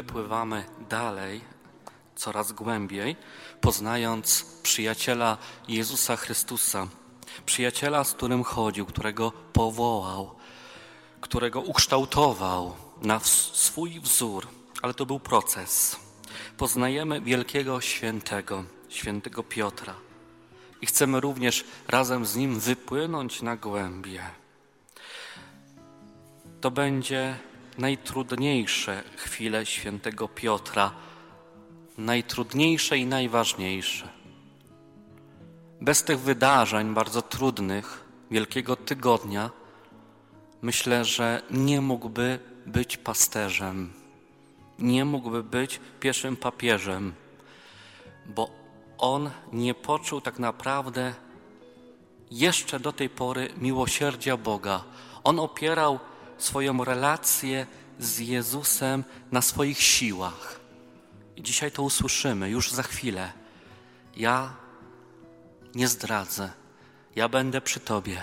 wypływamy dalej, coraz głębiej, poznając przyjaciela Jezusa Chrystusa, przyjaciela, z którym chodził, którego powołał, którego ukształtował na swój wzór, ale to był proces. Poznajemy wielkiego świętego, świętego Piotra i chcemy również razem z nim wypłynąć na głębie. To będzie najtrudniejsze chwile świętego Piotra, najtrudniejsze i najważniejsze. Bez tych wydarzeń bardzo trudnych, Wielkiego Tygodnia, myślę, że nie mógłby być pasterzem, nie mógłby być pierwszym papieżem, bo on nie poczuł tak naprawdę jeszcze do tej pory miłosierdzia Boga. On opierał swoją relację z Jezusem na swoich siłach. I dzisiaj to usłyszymy już za chwilę. Ja nie zdradzę, ja będę przy Tobie.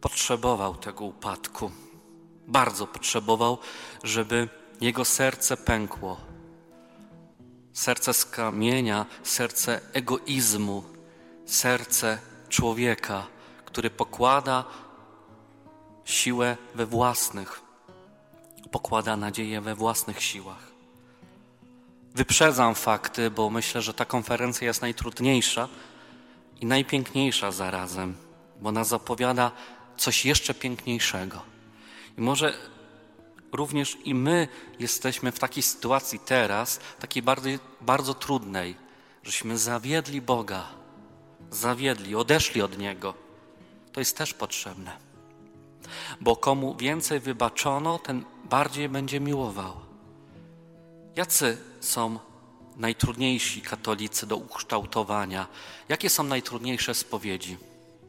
Potrzebował tego upadku, bardzo potrzebował, żeby jego serce pękło. Serce z kamienia, serce egoizmu, serce człowieka, który pokłada siłę we własnych, pokłada nadzieję we własnych siłach. Wyprzedzam fakty, bo myślę, że ta konferencja jest najtrudniejsza i najpiękniejsza zarazem, bo ona zapowiada coś jeszcze piękniejszego. I może również i my jesteśmy w takiej sytuacji teraz, takiej bardzo, bardzo trudnej, żeśmy zawiedli Boga, zawiedli, odeszli od Niego. To jest też potrzebne. Bo komu więcej wybaczono, ten bardziej będzie miłował. Jacy są najtrudniejsi katolicy do ukształtowania? Jakie są najtrudniejsze spowiedzi?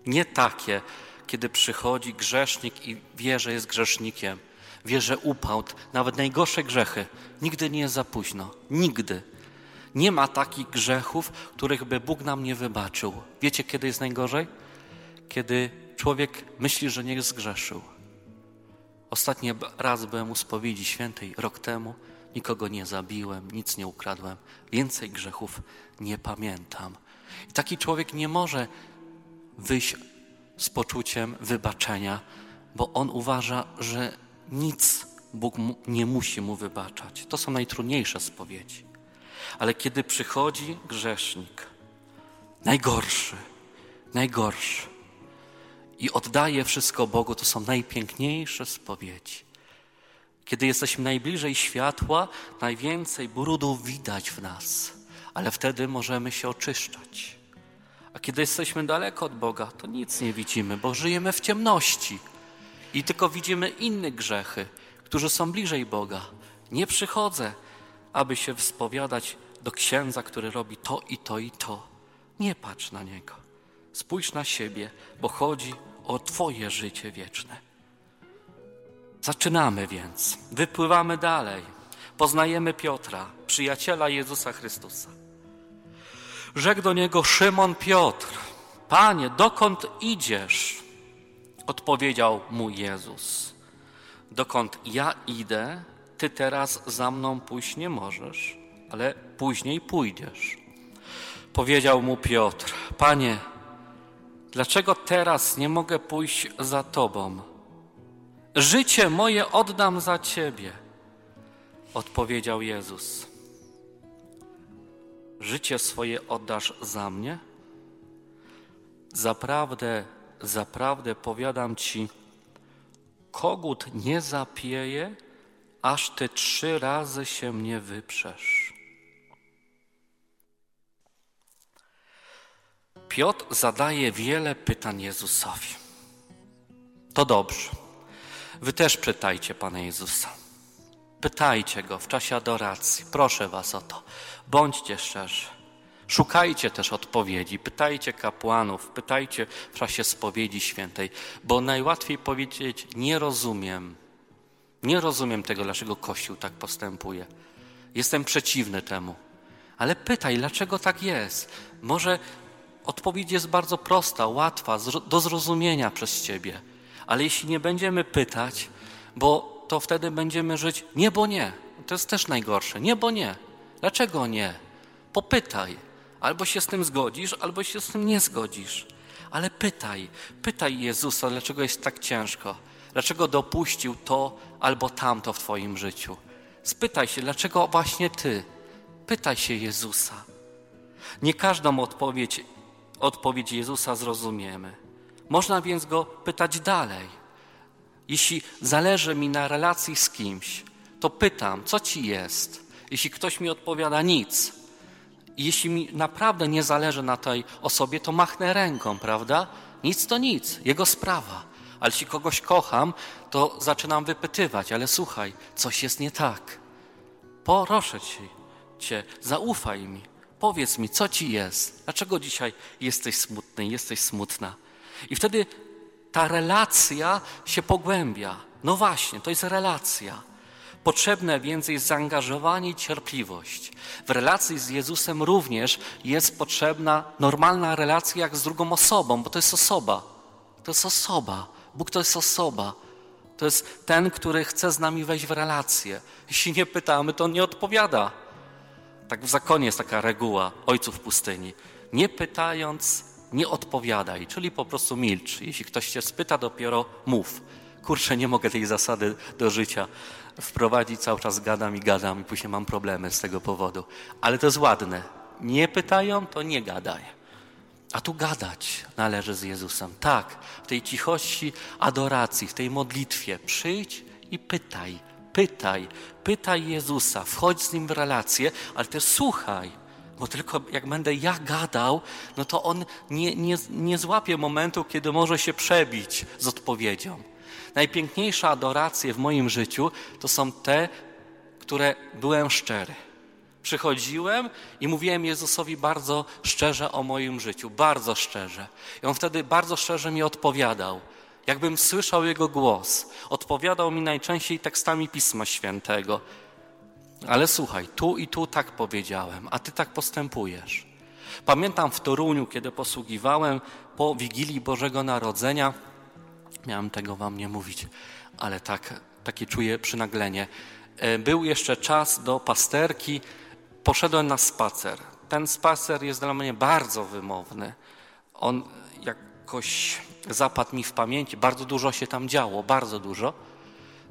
Nie takie, kiedy przychodzi grzesznik i wie, że jest grzesznikiem, wie, że upadł, nawet najgorsze grzechy. Nigdy nie jest za późno. Nigdy. Nie ma takich grzechów, których by Bóg nam nie wybaczył. Wiecie, kiedy jest najgorzej? Kiedy człowiek myśli, że nie zgrzeszył. Ostatni raz byłem u spowiedzi świętej rok temu. Nikogo nie zabiłem, nic nie ukradłem. Więcej grzechów nie pamiętam. I taki człowiek nie może wyjść z poczuciem wybaczenia, bo on uważa, że nic Bóg nie musi mu wybaczać. To są najtrudniejsze spowiedzi. Ale kiedy przychodzi grzesznik, najgorszy, najgorszy, i oddaje wszystko Bogu, to są najpiękniejsze spowiedzi. Kiedy jesteśmy najbliżej światła, najwięcej brudów widać w nas, ale wtedy możemy się oczyszczać. A kiedy jesteśmy daleko od Boga, to nic nie widzimy, bo żyjemy w ciemności i tylko widzimy inne grzechy, którzy są bliżej Boga. Nie przychodzę, aby się wspowiadać do księdza, który robi to i to i to. Nie patrz na niego. Spójrz na siebie, bo chodzi o Twoje życie wieczne. Zaczynamy więc, wypływamy dalej. Poznajemy Piotra, przyjaciela Jezusa Chrystusa. Rzekł do niego Szymon Piotr: Panie, dokąd idziesz? Odpowiedział mu Jezus: Dokąd ja idę, ty teraz za mną pójść nie możesz, ale później pójdziesz. Powiedział mu Piotr: Panie, dlaczego teraz nie mogę pójść za Tobą? Życie moje oddam za Ciebie, odpowiedział Jezus. Życie swoje oddasz za mnie? Zaprawdę, zaprawdę powiadam Ci, kogut nie zapieje, aż Ty trzy razy się mnie wyprzesz. Piotr zadaje wiele pytań Jezusowi. To dobrze. Wy też pytajcie Pana Jezusa. Pytajcie Go w czasie adoracji. Proszę Was o to. Bądźcie szczerzy. Szukajcie też odpowiedzi, pytajcie kapłanów, pytajcie w czasie spowiedzi świętej, bo najłatwiej powiedzieć: Nie rozumiem. Nie rozumiem tego, dlaczego Kościół tak postępuje. Jestem przeciwny temu. Ale pytaj, dlaczego tak jest? Może Odpowiedź jest bardzo prosta, łatwa, do zrozumienia przez Ciebie. Ale jeśli nie będziemy pytać, bo to wtedy będziemy żyć nie, bo nie. To jest też najgorsze. Nie, bo nie. Dlaczego nie? Popytaj. Albo się z tym zgodzisz, albo się z tym nie zgodzisz. Ale pytaj, pytaj Jezusa, dlaczego jest tak ciężko. Dlaczego dopuścił to albo tamto w Twoim życiu. Spytaj się, dlaczego właśnie Ty. Pytaj się Jezusa. Nie każdą odpowiedź, odpowiedź Jezusa zrozumiemy. Można więc Go pytać dalej. Jeśli zależy mi na relacji z kimś, to pytam, co Ci jest? Jeśli ktoś mi odpowiada nic, jeśli mi naprawdę nie zależy na tej osobie, to machnę ręką, prawda? Nic to nic, jego sprawa. Ale jeśli kogoś kocham, to zaczynam wypytywać, ale słuchaj, coś jest nie tak. Proszę cię, cię, zaufaj mi. Powiedz mi, co ci jest? Dlaczego dzisiaj jesteś smutny, jesteś smutna? I wtedy ta relacja się pogłębia. No właśnie, to jest relacja. Potrzebne więc jest zaangażowanie i cierpliwość. W relacji z Jezusem również jest potrzebna normalna relacja jak z drugą osobą, bo to jest osoba. To jest osoba. Bóg to jest osoba. To jest ten, który chce z nami wejść w relację. Jeśli nie pytamy, to on nie odpowiada. Tak w zakonie jest taka reguła ojców pustyni. Nie pytając, nie odpowiadaj, czyli po prostu milcz. Jeśli ktoś cię spyta, dopiero mów. Kurczę, nie mogę tej zasady do życia wprowadzić, cały czas gadam i gadam i później mam problemy z tego powodu. Ale to jest ładne. Nie pytają, to nie gadaj. A tu gadać należy z Jezusem. Tak, w tej cichości adoracji, w tej modlitwie przyjdź i pytaj, pytaj, pytaj Jezusa, wchodź z Nim w relację, ale też słuchaj, bo tylko jak będę ja gadał, no to On nie, nie, nie złapie momentu, kiedy może się przebić z odpowiedzią. Najpiękniejsze adoracje w moim życiu to są te, które byłem szczery. Przychodziłem i mówiłem Jezusowi bardzo szczerze o moim życiu, bardzo szczerze. I on wtedy bardzo szczerze mi odpowiadał. Jakbym słyszał jego głos. Odpowiadał mi najczęściej tekstami Pisma Świętego. Ale słuchaj, tu i tu tak powiedziałem, a ty tak postępujesz. Pamiętam w Toruniu, kiedy posługiwałem po Wigilii Bożego Narodzenia, miałem tego wam nie mówić, ale tak, takie czuję przynaglenie. E, był jeszcze czas do pasterki, poszedłem na spacer. Ten spacer jest dla mnie bardzo wymowny. On jakoś zapadł mi w pamięci. Bardzo dużo się tam działo, bardzo dużo.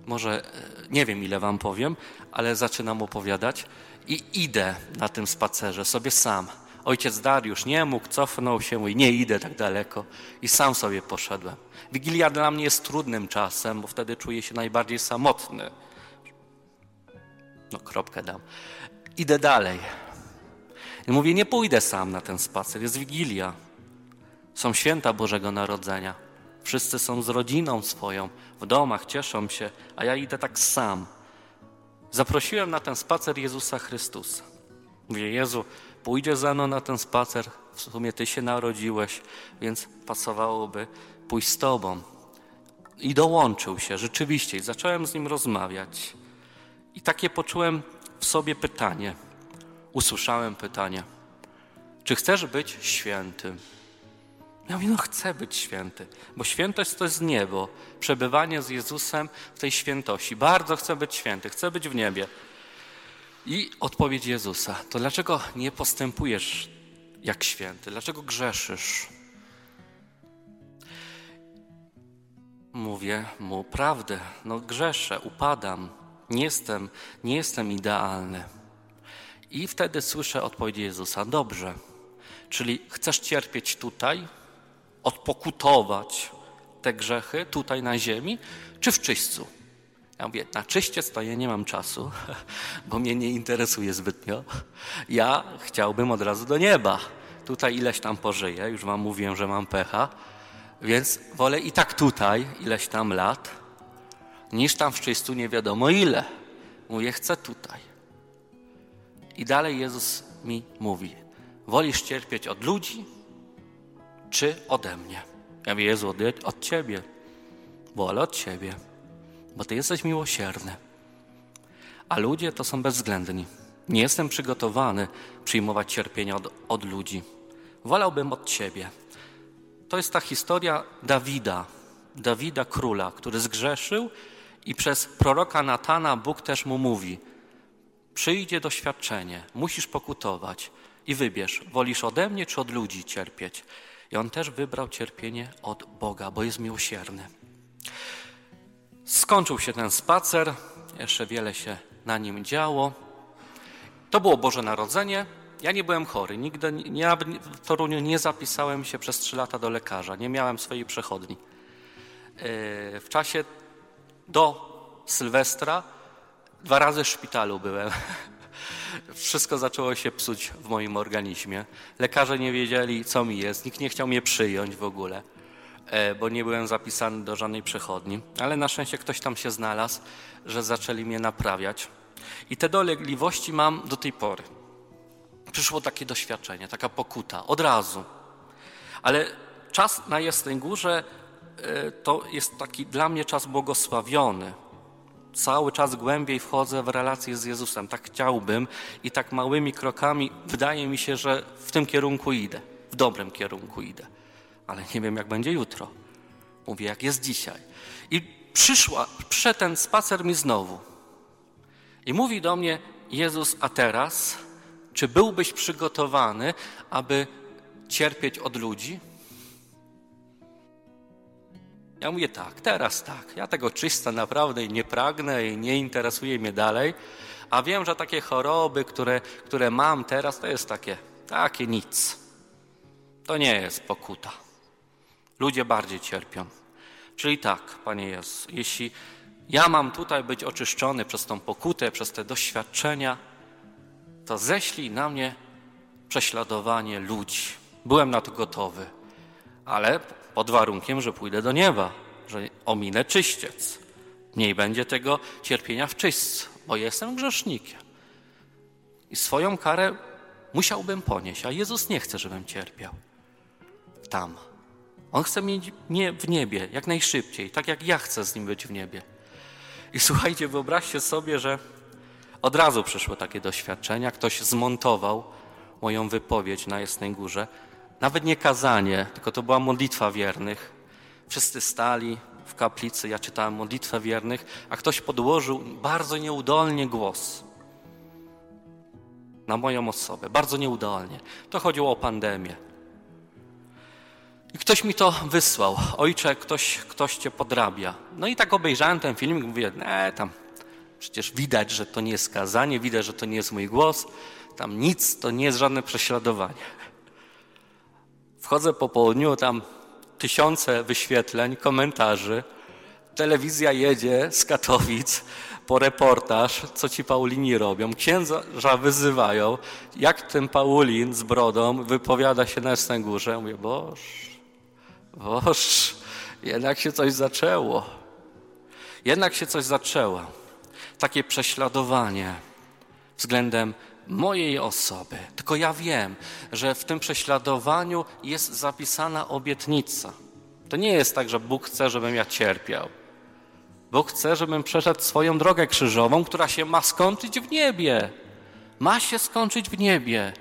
Może e, nie wiem, ile wam powiem, ale zaczynam opowiadać. I idę na tym spacerze sobie sam. Ojciec Dariusz nie mógł, cofnął się i nie idę tak daleko. I sam sobie poszedłem. Wigilia dla mnie jest trudnym czasem, bo wtedy czuję się najbardziej samotny. No, kropkę dam. Idę dalej. I mówię, nie pójdę sam na ten spacer, jest Wigilia. Są święta Bożego Narodzenia. Wszyscy są z rodziną swoją, w domach, cieszą się, a ja idę tak sam. Zaprosiłem na ten spacer Jezusa Chrystusa. Mówię, Jezu, pójdzie za mną na ten spacer, w sumie Ty się narodziłeś, więc pasowałoby pójść z Tobą. I dołączył się rzeczywiście i zacząłem z nim rozmawiać. I takie poczułem w sobie pytanie. Usłyszałem pytanie. Czy chcesz być święty? Ja mówię, no chcę być święty, bo świętość to jest niebo, przebywanie z Jezusem w tej świętości. Bardzo chcę być święty, chcę być w niebie. I odpowiedź Jezusa, to dlaczego nie postępujesz jak święty? Dlaczego grzeszysz? Mówię mu prawdę, no grzeszę, upadam, nie jestem, nie jestem idealny. I wtedy słyszę odpowiedź Jezusa, dobrze, czyli chcesz cierpieć tutaj, odpokutować te grzechy tutaj na ziemi, czy w czyśćcu? Ja mówię, na czyściec to ja nie mam czasu, bo mnie nie interesuje zbytnio. Ja chciałbym od razu do nieba. Tutaj ileś tam pożyję, już wam mówiłem, że mam pecha, więc wolę i tak tutaj ileś tam lat, niż tam w czyśćcu nie wiadomo ile. Mówię, chcę tutaj. I dalej Jezus mi mówi, wolisz cierpieć od ludzi, czy ode mnie? Ja mówię, Jezu, od, Ciebie. Wolę od Ciebie bo Ty jesteś miłosierny. A ludzie to są bezwzględni. Nie jestem przygotowany przyjmować cierpienia od, od ludzi. Wolałbym od Ciebie. To jest ta historia Dawida, Dawida króla, który zgrzeszył i przez proroka Natana Bóg też mu mówi: Przyjdzie doświadczenie, musisz pokutować i wybierz, wolisz ode mnie czy od ludzi cierpieć. I on też wybrał cierpienie od Boga, bo jest miłosierny. Skończył się ten spacer, jeszcze wiele się na nim działo. To było Boże Narodzenie. Ja nie byłem chory. Nigdy nie, w Toruniu nie zapisałem się przez trzy lata do lekarza. Nie miałem swojej przechodni. E, w czasie do Sylwestra dwa razy w szpitalu byłem. Wszystko zaczęło się psuć w moim organizmie. Lekarze nie wiedzieli, co mi jest. Nikt nie chciał mnie przyjąć w ogóle, e, bo nie byłem zapisany do żadnej przechodni. Ale na szczęście ktoś tam się znalazł, że zaczęli mnie naprawiać. I te dolegliwości mam do tej pory. Przyszło takie doświadczenie, taka pokuta, od razu. Ale czas na Jasnej Górze e, to jest taki dla mnie czas błogosławiony. Cały czas głębiej wchodzę w relację z Jezusem. Tak chciałbym i tak małymi krokami wydaje mi się, że w tym kierunku idę. W dobrym kierunku idę. Ale nie wiem, jak będzie jutro. Mówię, jak jest dzisiaj. I przyszła, przyszedł ten spacer mi znowu. I mówi do mnie Jezus, a teraz, czy byłbyś przygotowany, aby cierpieć od ludzi? Ja mówię tak, teraz tak. Ja tego czysta naprawdę nie pragnę i nie interesuje mnie dalej. A wiem, że takie choroby, które, które mam teraz, to jest takie, takie nic. To nie jest pokuta. Ludzie bardziej cierpią. Czyli tak, Panie Jezu, jeśli ja mam tutaj być oczyszczony przez tą pokutę, przez te doświadczenia, to ześlij na mnie prześladowanie ludzi. Byłem na to gotowy, ale pod warunkiem, że pójdę do nieba, że ominę czyściec. Mniej będzie tego cierpienia w czyśćcu, bo jestem grzesznikiem. I swoją karę musiałbym ponieść, a Jezus nie chce, żebym cierpiał tam. On chce mieć mnie w niebie jak najszybciej, tak jak ja chcę z nim być w niebie. I słuchajcie, wyobraźcie sobie, że od razu przyszły takie doświadczenia. Ktoś zmontował moją wypowiedź na Jasnej Górze. Nawet nie kazanie, tylko to była modlitwa wiernych. Wszyscy stali w kaplicy, ja czytałem modlitwę wiernych, a ktoś podłożył bardzo nieudolnie głos na moją osobę. Bardzo nieudolnie. To chodziło o pandemię. I ktoś mi to wysłał. Ojcze, ktoś, ktoś cię podrabia. No i tak obejrzałem ten film i mówię, nie, tam przecież widać, że to nie jest skazanie, widać, że to nie jest mój głos. Tam nic, to nie jest żadne prześladowanie. Wchodzę po południu, tam tysiące wyświetleń, komentarzy. Telewizja jedzie z Katowic po reportaż, co ci Paulini robią. Księża wyzywają, jak ten Paulin z brodą wypowiada się na Jasnej Górze. Mówię, boż, boż, jednak się coś zaczęło. Jednak się coś zaczęło. Takie prześladowanie względem mojej osoby. Tylko ja wiem, że w tym prześladowaniu jest zapisana obietnica. To nie jest tak, że Bóg chce, żebym ja cierpiał. Bóg chce, żebym przeszedł swoją drogę krzyżową, która się ma skończyć w niebie. Ma się skończyć w niebie.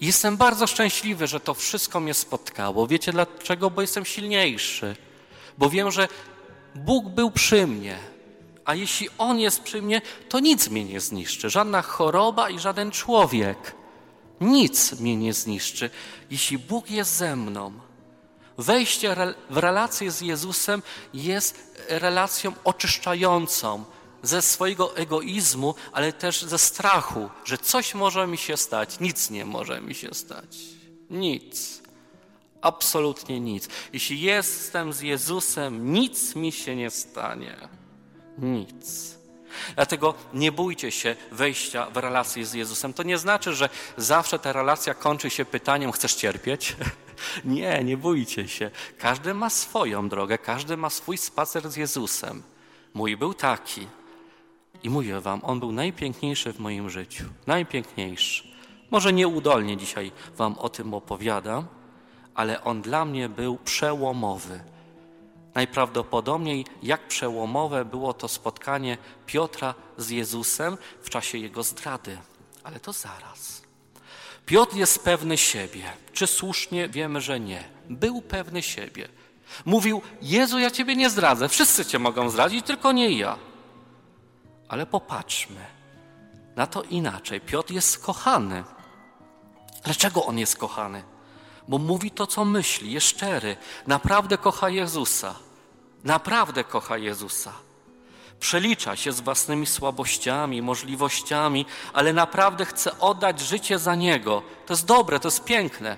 Jestem bardzo szczęśliwy, że to wszystko mnie spotkało. Wiecie dlaczego? Bo jestem silniejszy. Bo wiem, że Bóg był przy mnie a jeśli On jest przy mnie, to nic mnie nie zniszczy. Żadna choroba i żaden człowiek. Nic mnie nie zniszczy, jeśli Bóg jest ze mną. Wejście w relację z Jezusem jest relacją oczyszczającą ze swojego egoizmu, ale też ze strachu, że coś może mi się stać. Nic nie może mi się stać. Nic. Absolutnie nic. Jeśli jestem z Jezusem, nic mi się nie stanie nic. Dlatego nie bójcie się wejścia w relację z Jezusem. To nie znaczy, że zawsze ta relacja kończy się pytaniem: Chcesz cierpieć? nie, nie bójcie się. Każdy ma swoją drogę, każdy ma swój spacer z Jezusem. Mój był taki. I mówię Wam, on był najpiękniejszy w moim życiu. Najpiękniejszy. Może nieudolnie dzisiaj Wam o tym opowiadam, ale on dla mnie był przełomowy. Najprawdopodobniej jak przełomowe było to spotkanie Piotra z Jezusem w czasie jego zdrady. Ale to zaraz. Piotr jest pewny siebie. Czy słusznie? Wiemy, że nie. Był pewny siebie. Mówił: Jezu, ja ciebie nie zdradzę. Wszyscy cię mogą zdradzić, tylko nie ja. Ale popatrzmy. Na to inaczej. Piotr jest kochany. Dlaczego on jest kochany? Bo mówi to, co myśli, jest szczery. Naprawdę kocha Jezusa. Naprawdę kocha Jezusa. Przelicza się z własnymi słabościami, możliwościami, ale naprawdę chce oddać życie za Niego. To jest dobre, to jest piękne.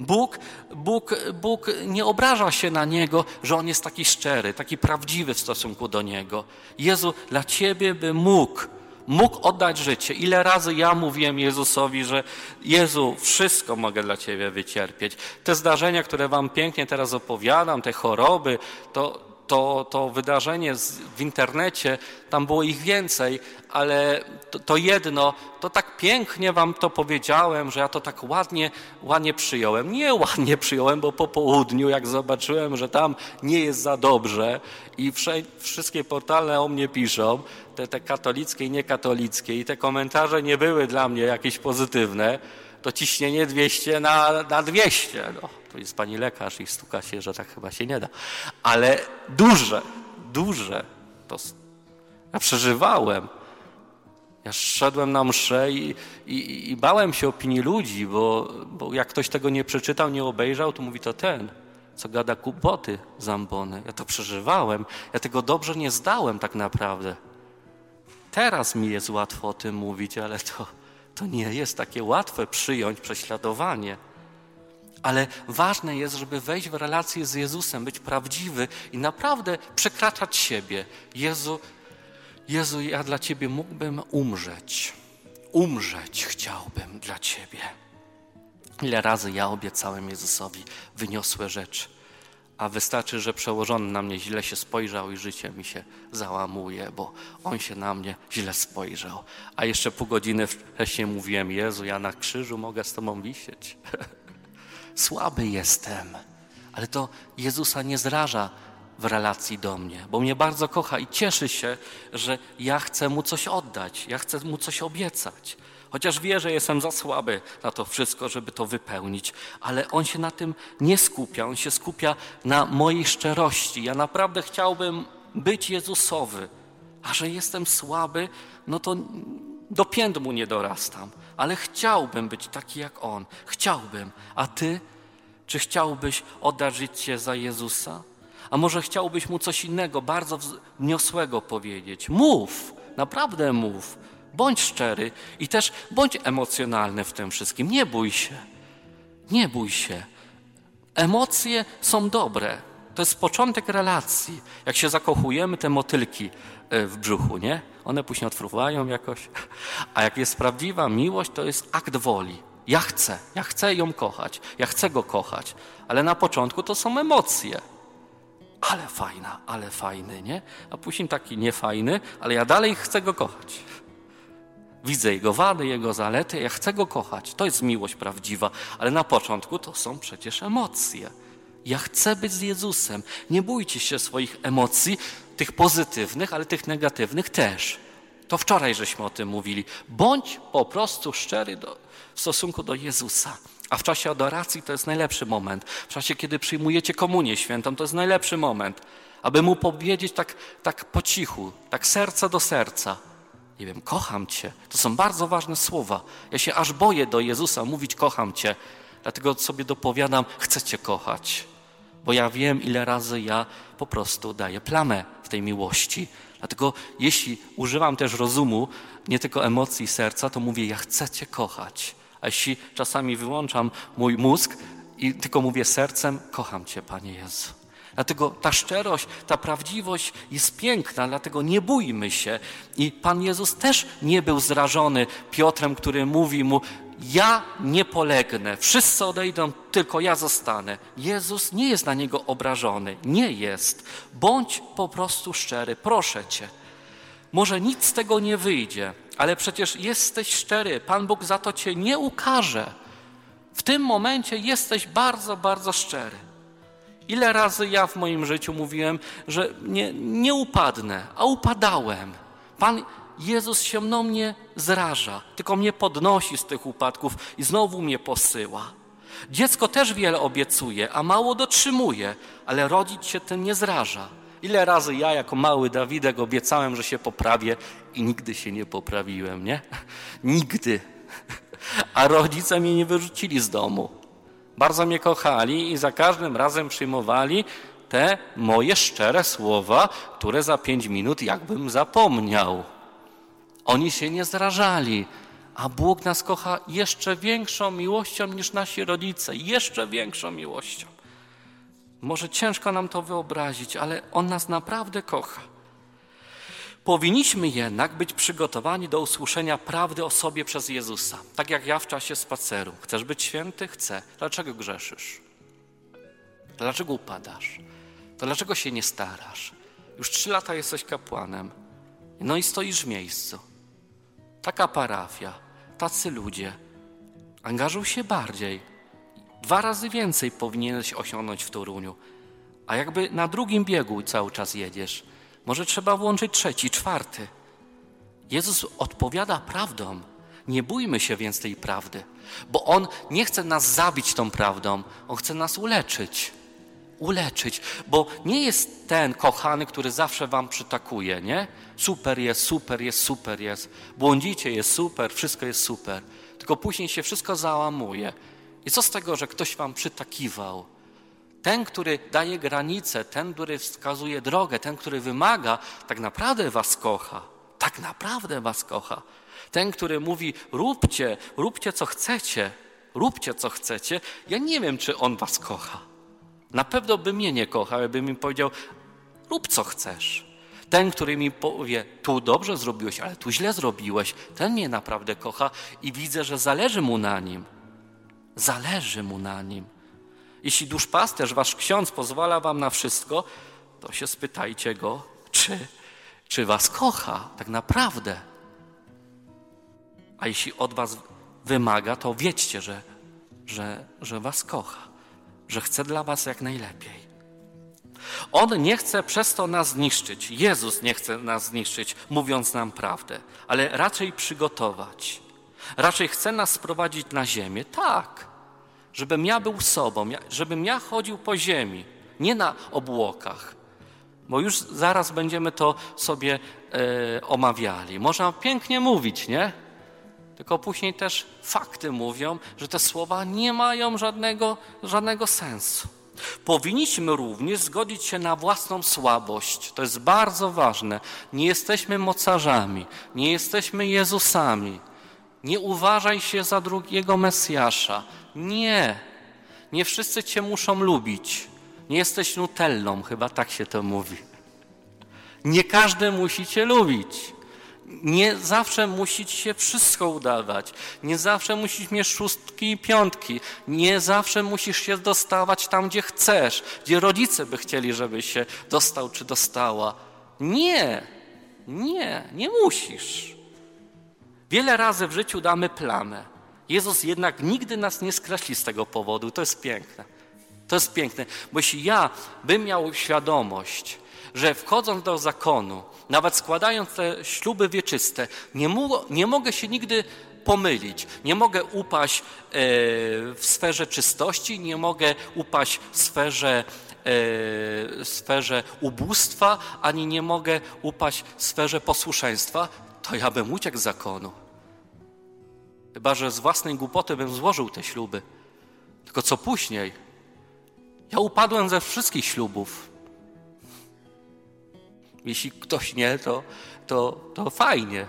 Bóg, Bóg, Bóg nie obraża się na Niego, że On jest taki szczery, taki prawdziwy w stosunku do Niego. Jezu, dla Ciebie by mógł, mógł oddać życie. Ile razy ja mówiłem Jezusowi, że Jezu, wszystko mogę dla Ciebie wycierpieć. Te zdarzenia, które Wam pięknie teraz opowiadam, te choroby, to, to, to wydarzenie w internecie, tam było ich więcej, ale to, to, jedno, to tak pięknie wam to powiedziałem, że ja to tak ładnie, ładnie przyjąłem. Nie ładnie przyjąłem, bo po południu, jak zobaczyłem, że tam nie jest za dobrze i wsze, wszystkie portale o mnie piszą, te, te katolickie i niekatolickie i te komentarze nie były dla mnie jakieś pozytywne, to ciśnienie 200 na, na 200. No to jest pani lekarz i stuka się, że tak chyba się nie da. Ale duże, duże to ja przeżywałem. Ja szedłem na mszę i, i, i, bałem się opinii ludzi, bo, bo jak ktoś tego nie przeczytał, nie obejrzał, to mówi to ten, co gada kłopoty zambony. Ja to przeżywałem. Ja tego dobrze nie zdałem tak naprawdę. Teraz mi jest łatwo o tym mówić, ale to, to nie jest takie łatwe przyjąć prześladowanie ale ważne jest, żeby wejść w relację z Jezusem, być prawdziwy i naprawdę przekraczać siebie. Jezu, Jezu, ja dla Ciebie mógłbym umrzeć. Umrzeć chciałbym dla Ciebie. Ile razy ja obiecałem Jezusowi wyniosłe rzeczy, a wystarczy, że przełożony na mnie źle się spojrzał i życie mi się załamuje, bo on się na mnie źle spojrzał. A jeszcze pół godziny wcześniej mówiłem: Jezu, ja na krzyżu mogę z Tobą wisieć. słaby jestem. Ale to Jezusa nie zraża w relacji do mnie, bo mnie bardzo kocha i cieszy się, że ja chcę mu coś oddać, ja chcę mu coś obiecać. Chociaż wie, że jestem za słaby na to wszystko, żeby to wypełnić, ale on się na tym nie skupia, on się skupia na mojej szczerości. Ja naprawdę chciałbym być Jezusowy, a że jestem słaby, no to do pięt mu nie dorastam ale chciałbym być taki jak On. Chciałbym. A Ty? Czy chciałbyś oddać życie za Jezusa? A może chciałbyś Mu coś innego, bardzo wniosłego powiedzieć? Mów, naprawdę mów. Bądź szczery i też bądź emocjonalny w tym wszystkim. Nie bój się. Nie bój się. Emocje są dobre. To jest początek relacji. Jak się zakochujemy, te motylki e, w brzuchu, nie? One później odfruwają jakoś. A jak jest prawdziwa miłość, to jest akt woli. Ja chcę, ja chcę ją kochać, ja chcę go kochać, ale na początku to są emocje. Ale fajna, ale fajny, nie? A później taki niefajny, ale ja dalej chcę go kochać. Widzę jego wady, jego zalety, ja chcę go kochać. To jest miłość prawdziwa, ale na początku to są przecież emocje. Ja chcę być z Jezusem. Nie bójcie się swoich emocji, tych pozytywnych, ale tych negatywnych też. To wczoraj żeśmy o tym mówili. Bądź po prostu szczery do, w stosunku do Jezusa. A w czasie adoracji to jest najlepszy moment. W czasie, kiedy przyjmujecie komunię świętą, to jest najlepszy moment, aby mu powiedzieć tak, tak po cichu, tak serce do serca. Nie wiem, kocham Cię. To są bardzo ważne słowa. Ja się aż boję do Jezusa mówić kocham Cię. Dlatego sobie dopowiadam, chcę Cię kochać bo ja wiem, ile razy ja po prostu daję plamę w tej miłości. Dlatego jeśli używam też rozumu, nie tylko emocji serca, to mówię, ja chcę Cię kochać. A jeśli czasami wyłączam mój mózg i tylko mówię sercem, kocham Cię, Panie Jezu. Dlatego ta szczerość, ta prawdziwość jest piękna, dlatego nie bójmy się. I Pan Jezus też nie był zrażony Piotrem, który mówi mu: ja nie polegnę, wszyscy odejdą, tylko ja zostanę. Jezus nie jest na niego obrażony, nie jest. Bądź po prostu szczery, proszę cię. Może nic z tego nie wyjdzie, ale przecież jesteś szczery, Pan Bóg za to cię nie ukaże. W tym momencie jesteś bardzo, bardzo szczery. Ile razy ja w moim życiu mówiłem, że nie, nie upadnę, a upadałem. Pan Jezus się mną nie zraża, tylko mnie podnosi z tych upadków i znowu mnie posyła. Dziecko też wiele obiecuje, a mało dotrzymuje, ale rodzic się tym nie zraża. Ile razy ja jako mały Dawidek obiecałem, że się poprawię i nigdy się nie poprawiłem, nie? Nigdy. A rodzice mnie nie wyrzucili z domu. Bardzo mnie kochali i za każdym razem przyjmowali te moje szczere słowa, które za pięć minut jakbym zapomniał. Oni się nie zrażali, a Bóg nas kocha jeszcze większą miłością niż nasi rodzice, jeszcze większą miłością. Może ciężko nam to wyobrazić, ale On nas naprawdę kocha. Powinniśmy jednak być przygotowani do usłyszenia prawdy o sobie przez Jezusa. Tak jak ja w czasie spaceru. Chcesz być święty? Chcę. Dlaczego grzeszysz? Dlaczego upadasz? To dlaczego się nie starasz? Już trzy lata jesteś kapłanem. No i stoisz w miejscu. Taka parafia, tacy ludzie. Angażuj się bardziej. Dwa razy więcej powinieneś osiągnąć w Toruniu. A jakby na drugim biegu cały czas jedziesz, może trzeba włączyć trzeci, czwarty. Jezus odpowiada prawdą. Nie bójmy się więc tej prawdy, bo On nie chce nas zabić tą prawdą, On chce nas uleczyć. Uleczyć, bo nie jest ten kochany, który zawsze wam przytakuje, nie? Super jest, super jest, super jest. Błądzicie, jest super, wszystko jest super. Tylko później się wszystko załamuje. I co z tego, że ktoś wam przytakiwał? Ten, który daje granice, ten, który wskazuje drogę, ten, który wymaga, tak naprawdę was kocha. Tak naprawdę was kocha. Ten, który mówi: róbcie, róbcie co chcecie, róbcie co chcecie. Ja nie wiem, czy on was kocha. Na pewno by mnie nie kochał, by mi powiedział: rób co chcesz. Ten, który mi powie, tu dobrze zrobiłeś, ale tu źle zrobiłeś, ten mnie naprawdę kocha i widzę, że zależy mu na nim. Zależy mu na nim. Jeśli duszpasterz, wasz ksiądz pozwala wam na wszystko, to się spytajcie go, czy, czy was kocha tak naprawdę. A jeśli od was wymaga, to wiedzcie, że, że, że was kocha, że chce dla was jak najlepiej. On nie chce przez to nas zniszczyć. Jezus nie chce nas zniszczyć, mówiąc nam prawdę, ale raczej przygotować. Raczej chce nas sprowadzić na ziemię. Tak, żebym ja był sobą, żebym ja chodził po ziemi, nie na obłokach. Bo już zaraz będziemy to sobie e, omawiali. Można pięknie mówić, nie? Tylko później też fakty mówią, że te słowa nie mają żadnego, żadnego sensu. Powinniśmy również zgodzić się na własną słabość. To jest bardzo ważne. Nie jesteśmy mocarzami, nie jesteśmy Jezusami. Nie uważaj się za drugiego Mesjasza. Nie. Nie wszyscy Cię muszą lubić. Nie jesteś nutellą, chyba tak się to mówi. Nie każdy musi Cię lubić. Nie zawsze musi ci się wszystko udawać. Nie zawsze musisz mieć szóstki i piątki. Nie zawsze musisz się dostawać tam, gdzie chcesz, gdzie rodzice by chcieli, żebyś się dostał czy dostała. Nie, nie, nie musisz. Wiele razy w życiu damy plamę. Jezus jednak nigdy nas nie skreśli z tego powodu. To jest piękne. To jest piękne, bo jeśli ja bym miał świadomość, że wchodząc do zakonu, nawet składając te śluby wieczyste, nie, mu, nie mogę się nigdy pomylić. Nie mogę upaść e, w sferze czystości, nie mogę upaść w sferze, e, sferze ubóstwa, ani nie mogę upaść w sferze posłuszeństwa, to ja bym uciekł z zakonu. Chyba, że z własnej głupoty bym złożył te śluby. Tylko co później? Ja upadłem ze wszystkich ślubów. Jeśli ktoś nie, to, to, to fajnie.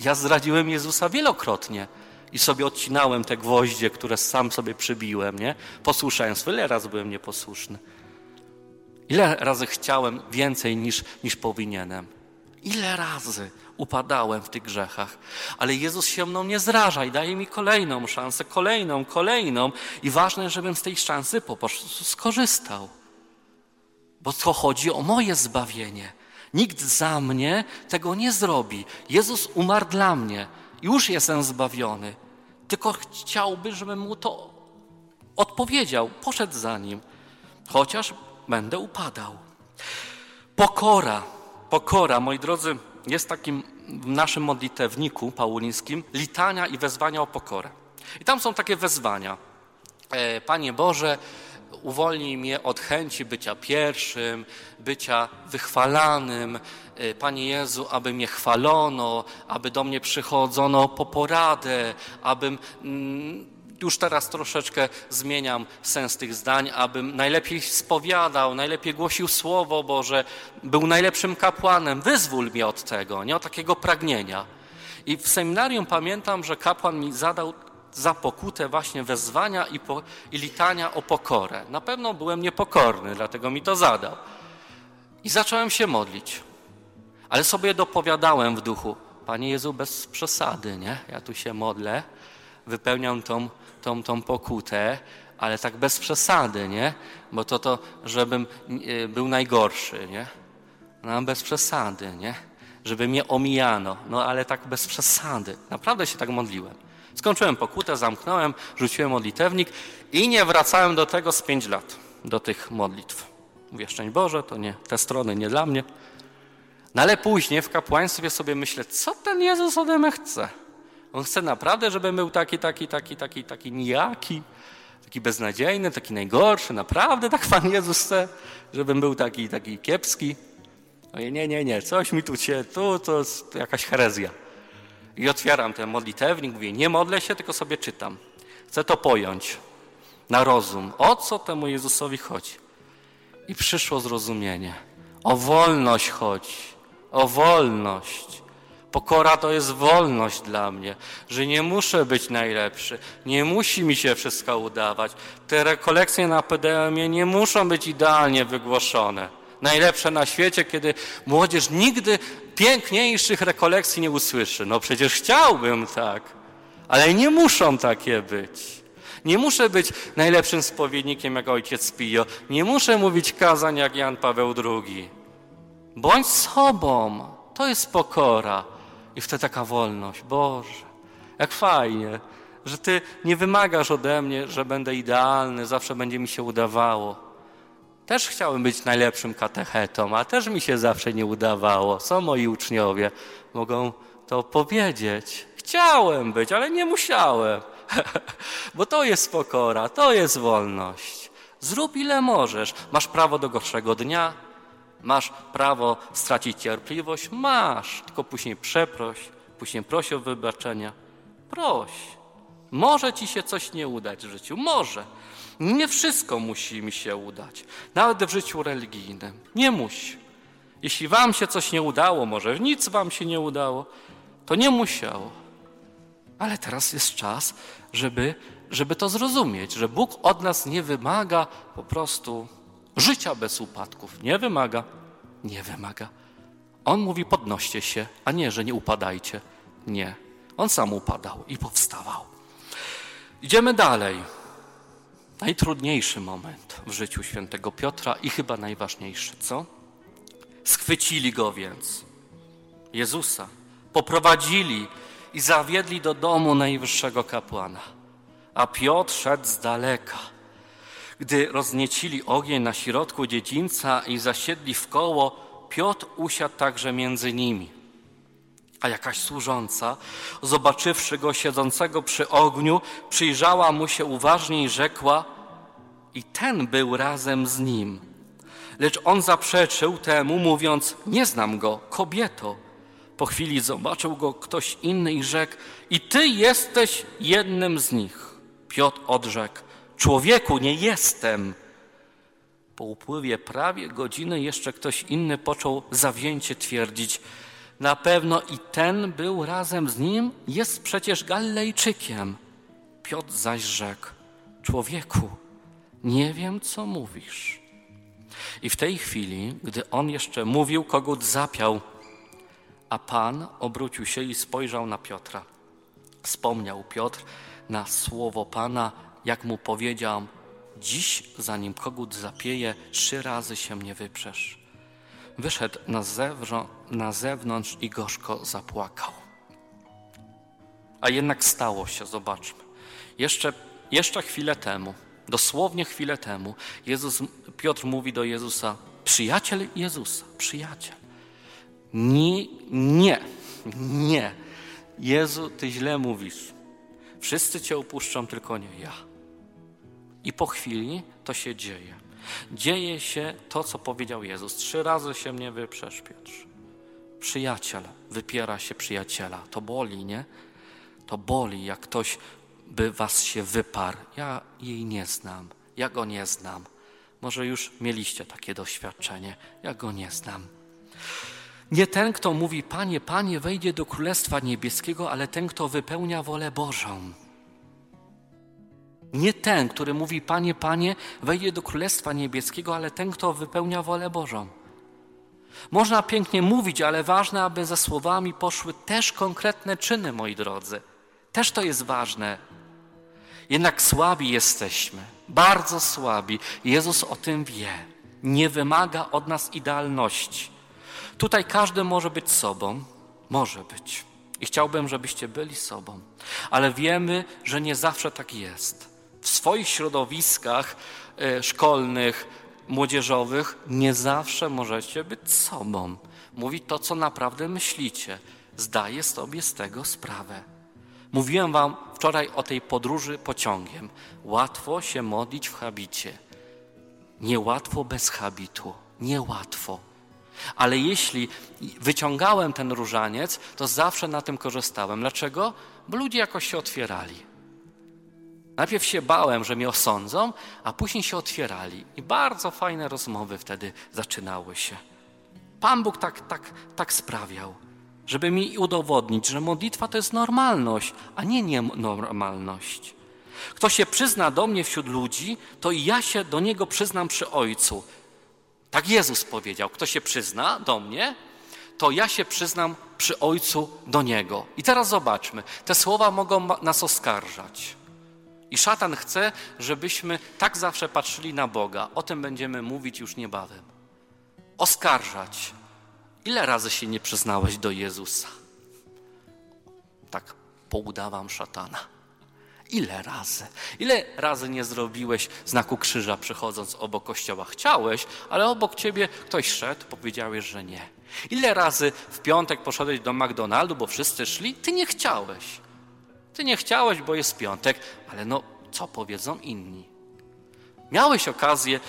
Ja zdradziłem Jezusa wielokrotnie i sobie odcinałem te gwoździe, które sam sobie przybiłem, nie? Posłuszeństwo. Ile razy byłem nieposłuszny? Ile razy chciałem więcej niż, niż powinienem? Ile razy upadałem w tych grzechach? Ale Jezus się mną nie zraża i daje mi kolejną szansę, kolejną, kolejną. I ważne, żebym z tej szansy po prostu skorzystał. Bo to chodzi o moje zbawienie. Nikt za mnie tego nie zrobi. Jezus umarł dla mnie. Już jestem zbawiony. Tylko chciałby, żebym mu to odpowiedział, poszedł za nim. Chociaż będę upadał. Pokora, pokora, moi drodzy, jest takim w naszym modlitewniku paulińskim litania i wezwania o pokorę. I tam są takie wezwania. E, Panie Boże, uwolnij mnie od chęci bycia pierwszym, bycia wychwalanym. Y, Panie Jezu, aby mnie chwalono, aby do mnie przychodzono po poradę, abym mm, już teraz troszeczkę zmieniam sens tych zdań, abym najlepiej spowiadał, najlepiej głosił Słowo Boże, był najlepszym kapłanem. Wyzwól mnie od tego, nie od takiego pragnienia. I w seminarium pamiętam, że kapłan mi zadał za pokutę właśnie wezwania i, po, i litania o pokorę. Na pewno byłem niepokorny, dlatego mi to zadał. I zacząłem się modlić. Ale sobie dopowiadałem w duchu, Panie Jezu, bez przesady, nie? Ja tu się modlę, wypełniam tą, tą, tą pokutę, ale tak bez przesady, nie? Bo to to, żebym e, był najgorszy, nie? No bez przesady, nie? Żeby mnie omijano, no ale tak bez przesady. Naprawdę się tak modliłem. Skończyłem pokutę, zamknąłem, rzuciłem modlitewnik i nie wracałem do tego z pięć lat, do tych modlitw. Mówię, szczęść Boże, to nie, te strony nie dla mnie. No ale później w kapłaństwie sobie myślę, co ten Jezus ode mnie chce? On chce naprawdę, żebym był taki, taki, taki, taki, taki nijaki, taki beznadziejny, taki najgorszy. Naprawdę tak Pan Jezus chce, żebym był taki, taki kiepski. Ojej, nie, nie, nie, coś mi tu się, tu to jakaś herezja. I otwieram ten modlitewnik, mówię, nie modlę się, tylko sobie czytam. Chcę to pojąć na rozum. O co temu Jezusowi chodzi? I przyszło zrozumienie. O wolność chodzi. O wolność. Pokora to jest wolność dla mnie, że nie muszę być najlepszy, nie musi mi się wszystko udawać. Te rekolekcje na PDM-ie nie muszą być idealnie wygłoszone. Najlepsze na świecie, kiedy młodzież nigdy piękniejszych rekolekcji nie usłyszy. No przecież chciałbym tak, ale nie muszą takie być. Nie muszę być najlepszym spowiednikiem jak ojciec Pio. Nie muszę mówić kazań jak Jan Paweł II. Bądź sobą. To jest pokora. I wtedy taka wolność. Boże, jak fajnie, że Ty nie wymagasz ode mnie, że będę idealny, zawsze będzie mi się udawało. Też chciałem być najlepszym katechetą, a też mi się zawsze nie udawało. Są moi uczniowie, mogą to powiedzieć. Chciałem być, ale nie musiałem. Bo to jest pokora, to jest wolność. Zrób ile możesz. Masz prawo do gorszego dnia, Masz prawo stracić cierpliwość? Masz, tylko później przeproś, później proś o wybaczenia. Proś. Może ci się coś nie udać w życiu, może. Nie wszystko musi mi się udać, nawet w życiu religijnym. Nie musi. Jeśli wam się coś nie udało, może nic wam się nie udało, to nie musiało. Ale teraz jest czas, żeby, żeby to zrozumieć, że Bóg od nas nie wymaga po prostu Życia bez upadków nie wymaga. Nie wymaga. On mówi: podnoście się, a nie, że nie upadajcie. Nie. On sam upadał i powstawał. Idziemy dalej. Najtrudniejszy moment w życiu świętego Piotra i chyba najważniejszy, co? Schwycili go więc, Jezusa, poprowadzili i zawiedli do domu najwyższego kapłana. A Piotr szedł z daleka gdy rozniecili ogień na środku dziedzińca i zasiedli w koło, Piotr usiadł także między nimi. A jakaś służąca, zobaczywszy go siedzącego przy ogniu, przyjrzała mu się uważnie i rzekła: I ten był razem z nim. Lecz on zaprzeczył temu, mówiąc: Nie znam go, kobieto. Po chwili zobaczył go ktoś inny i rzekł: I ty jesteś jednym z nich. Piotr odrzekł: Człowieku, nie jestem. Po upływie prawie godziny jeszcze ktoś inny począł zawzięcie twierdzić: Na pewno i ten był razem z nim, jest przecież Galilejczykiem. Piotr zaś rzekł: Człowieku, nie wiem, co mówisz. I w tej chwili, gdy on jeszcze mówił, kogut zapiał, a Pan obrócił się i spojrzał na Piotra. Wspomniał Piotr na słowo Pana, jak mu powiedział, dziś zanim kogut zapieje, trzy razy się mnie wyprzesz. Wyszedł na, na zewnątrz i gorzko zapłakał. A jednak stało się, zobaczmy. Jeszcze, jeszcze chwilę temu, dosłownie chwilę temu, Jezus, Piotr mówi do Jezusa, przyjaciel Jezusa, przyjaciel. Nie, nie, nie. Jezu, Ty źle mówisz. Wszyscy Cię opuszczą, tylko nie ja. I po chwili to się dzieje. Dzieje się to, co powiedział Jezus. Trzy razy się mnie wyprzesz, Piotr. Przyjaciel wypiera się przyjaciela. To boli, nie? To boli, jak ktoś by was się wyparł. Ja jej nie znam. Ja go nie znam. Może już mieliście takie doświadczenie. Ja go nie znam. Nie ten, kto mówi, Panie, Panie, wejdzie do Królestwa Niebieskiego, ale ten, kto wypełnia wolę Bożą. Nie ten, który mówi, Panie, Panie, wejdzie do Królestwa Niebieskiego, ale ten, kto wypełnia wolę Bożą. Można pięknie mówić, ale ważne, aby za słowami poszły też konkretne czyny, moi drodzy. Też to jest ważne. Jednak słabi jesteśmy, bardzo słabi. Jezus o tym wie. Nie wymaga od nas idealności. Tutaj każdy może być sobą, może być. I chciałbym, żebyście byli sobą, ale wiemy, że nie zawsze tak jest. W swoich środowiskach e, szkolnych, młodzieżowych nie zawsze możecie być sobą. Mówić to, co naprawdę myślicie. Zdaję sobie z tego sprawę. Mówiłem Wam wczoraj o tej podróży pociągiem. Łatwo się modlić w habicie. Niełatwo bez habitu. Niełatwo. Ale jeśli wyciągałem ten różaniec, to zawsze na tym korzystałem. Dlaczego? Bo ludzie jakoś się otwierali. Najpierw się bałem, że mnie osądzą, a później się otwierali. I bardzo fajne rozmowy wtedy zaczynały się. Pan Bóg tak, tak, tak sprawiał, żeby mi udowodnić, że modlitwa to jest normalność, a nie nienormalność. Kto się przyzna do mnie wśród ludzi, to i ja się do niego przyznam przy Ojcu. Tak Jezus powiedział: Kto się przyzna do mnie, to ja się przyznam przy Ojcu do niego. I teraz zobaczmy, te słowa mogą nas oskarżać. I szatan chce, żebyśmy tak zawsze patrzyli na Boga. O tym będziemy mówić już niebawem. Oskarżać. Ile razy się nie przyznałeś do Jezusa? Tak poudawam szatana. Ile razy? Ile razy nie zrobiłeś znaku krzyża przechodząc obok kościoła? Chciałeś, ale obok ciebie ktoś szedł, powiedziałeś, że nie. Ile razy w piątek poszedłeś do McDonaldu, bo wszyscy szli? Ty nie chciałeś. Ty nie chciałeś, bo jest piątek, ale no, co powiedzą inni? Miałeś okazję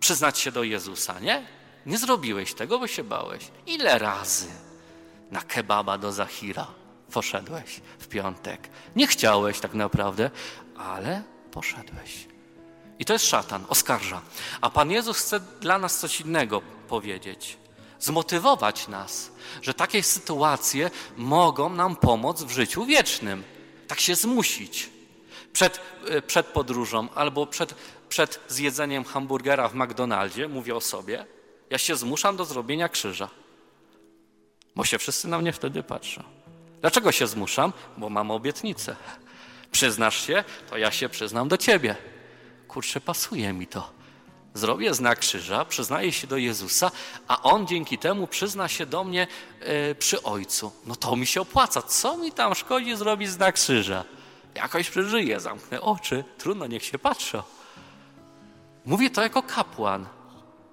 przyznać się do Jezusa, nie? Nie zrobiłeś tego, bo się bałeś. Ile razy na kebaba do Zachira poszedłeś w piątek? Nie chciałeś tak naprawdę, ale poszedłeś. I to jest szatan, oskarża. A Pan Jezus chce dla nas coś innego powiedzieć. Zmotywować nas, że takie sytuacje mogą nam pomóc w życiu wiecznym. Tak się zmusić. Przed, e, przed podróżą albo przed, przed zjedzeniem hamburgera w McDonaldzie, mówię o sobie, ja się zmuszam do zrobienia krzyża. Bo się wszyscy na mnie wtedy patrzą. Dlaczego się zmuszam? Bo mam obietnicę. Przyznasz się, to ja się przyznam do ciebie. Kurczę, pasuje mi to. Zrobię znak krzyża, przyznaję się do Jezusa, a On dzięki temu przyzna się do mnie e, przy Ojcu. No to mi się opłaca. Co mi tam szkodzi zrobić znak krzyża? Jakoś przeżyję, zamknę oczy, trudno, niech się patrzą. Mówię to jako kapłan.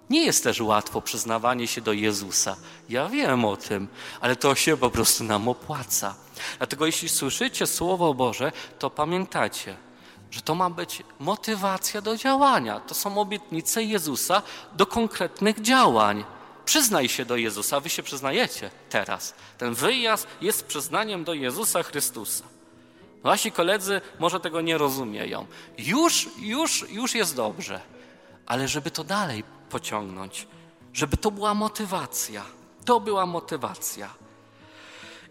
Nie jest też łatwo przyznawanie się do Jezusa. Ja wiem o tym, ale to się po prostu nam opłaca. Dlatego jeśli słyszycie Słowo Boże, to pamiętacie, że to ma być motywacja do działania. To są obietnice Jezusa do konkretnych działań. Przyznaj się do Jezusa, wy się przyznajecie teraz. Ten wyjazd jest przyznaniem do Jezusa Chrystusa. Wasi koledzy może tego nie rozumieją. Już, już, już jest dobrze, ale żeby to dalej pociągnąć, żeby to była motywacja. To była motywacja.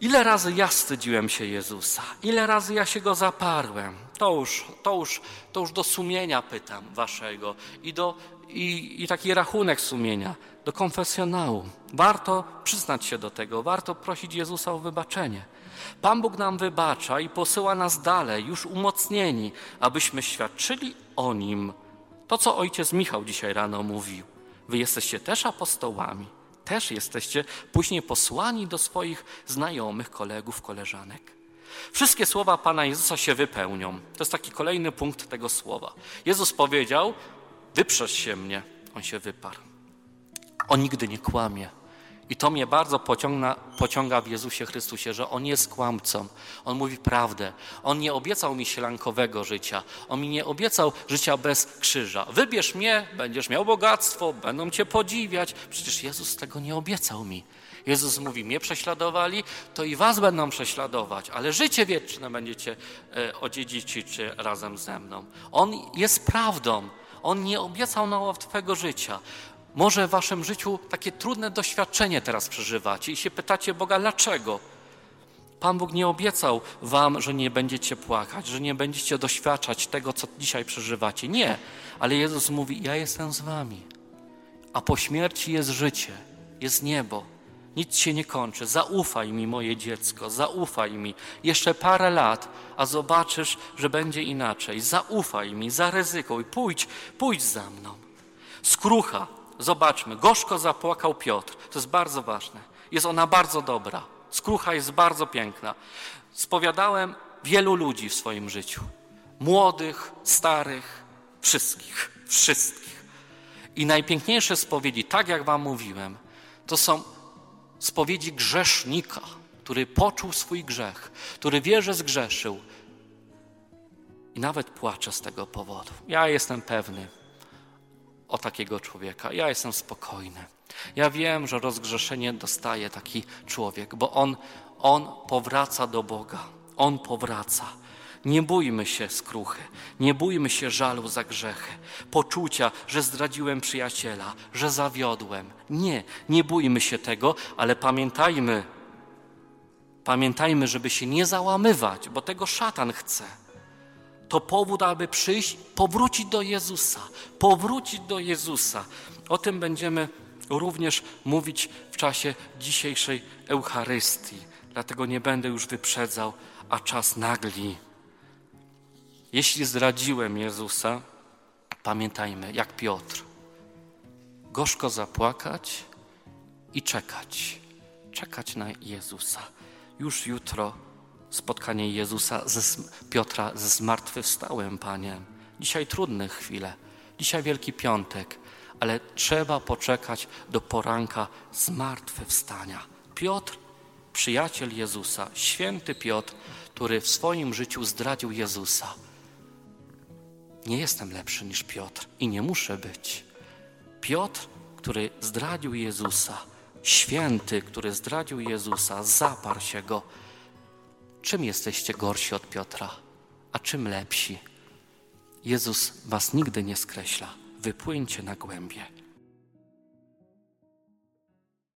Ile razy ja wstydziłem się Jezusa? Ile razy ja się go zaparłem? To już, to już, to już do sumienia pytam waszego i, do, i, i taki rachunek sumienia, do konfesjonału. Warto przyznać się do tego, warto prosić Jezusa o wybaczenie. Pan Bóg nam wybacza i posyła nas dalej, już umocnieni, abyśmy świadczyli o Nim. To, co ojciec Michał dzisiaj rano mówił. Wy jesteście też apostołami, też jesteście później posłani do swoich znajomych, kolegów, koleżanek. Wszystkie słowa Pana Jezusa się wypełnią. To jest taki kolejny punkt tego słowa. Jezus powiedział: Wyprzesz się mnie. On się wyparł. On nigdy nie kłamie. I to mnie bardzo pociąga, pociąga w Jezusie Chrystusie, że On jest kłamcą. On mówi prawdę. On nie obiecał mi sielankowego życia. On mi nie obiecał życia bez krzyża. Wybierz mnie, będziesz miał bogactwo, będą cię podziwiać. Przecież Jezus tego nie obiecał mi. Jezus mówi, mnie prześladowali, to i was będą prześladować, ale życie wieczne będziecie e, odziedziczyć razem ze mną. On jest prawdą. On nie obiecał na łatwego życia. Może w waszym życiu takie trudne doświadczenie teraz przeżywacie i się pytacie Boga, dlaczego? Pan Bóg nie obiecał wam, że nie będziecie płakać, że nie będziecie doświadczać tego, co dzisiaj przeżywacie. Nie, ale Jezus mówi: Ja jestem z wami. A po śmierci jest życie, jest niebo. Nic się nie kończy. Zaufaj mi, moje dziecko, zaufaj mi. Jeszcze parę lat, a zobaczysz, że będzie inaczej. Zaufaj mi, zaryzykuj, pójdź, pójdź za mną. Skrucha, zobaczmy, gorzko zapłakał Piotr. To jest bardzo ważne. Jest ona bardzo dobra. Skrucha jest bardzo piękna. Spowiadałem wielu ludzi w swoim życiu. Młodych, starych, wszystkich, wszystkich. I najpiękniejsze spowiedzi, tak jak wam mówiłem, to są spowiedzi grzesznika, który poczuł swój grzech, który wie, że zgrzeszył i nawet płacze z tego powodu. Ja jestem pewny o takiego człowieka. Ja jestem spokojny. Ja wiem, że rozgrzeszenie dostaje taki człowiek, bo on, on powraca do Boga. On powraca. Nie bójmy się skruchy, nie bójmy się żalu za grzechy, poczucia, że zdradziłem przyjaciela, że zawiodłem. Nie, nie bójmy się tego, ale pamiętajmy, pamiętajmy, żeby się nie załamywać, bo tego szatan chce. To powód, aby przyjść, powrócić do Jezusa, powrócić do Jezusa. O tym będziemy również mówić w czasie dzisiejszej Eucharystii. Dlatego nie będę już wyprzedzał, a czas nagli. Jeśli zdradziłem Jezusa, pamiętajmy, jak Piotr, gorzko zapłakać i czekać, czekać na Jezusa. Już jutro spotkanie Jezusa, ze, Piotra ze zmartwychwstałym Paniem. Dzisiaj trudne chwile, dzisiaj Wielki Piątek, ale trzeba poczekać do poranka zmartwychwstania. Piotr, przyjaciel Jezusa, święty Piotr, który w swoim życiu zdradził Jezusa nie jestem lepszy niż Piotr i nie muszę być. Piotr, który zdradził Jezusa, święty, który zdradził Jezusa, zaparł się go. Czym jesteście gorsi od Piotra, a czym lepsi? Jezus was nigdy nie skreśla. Wypłyńcie na głębie.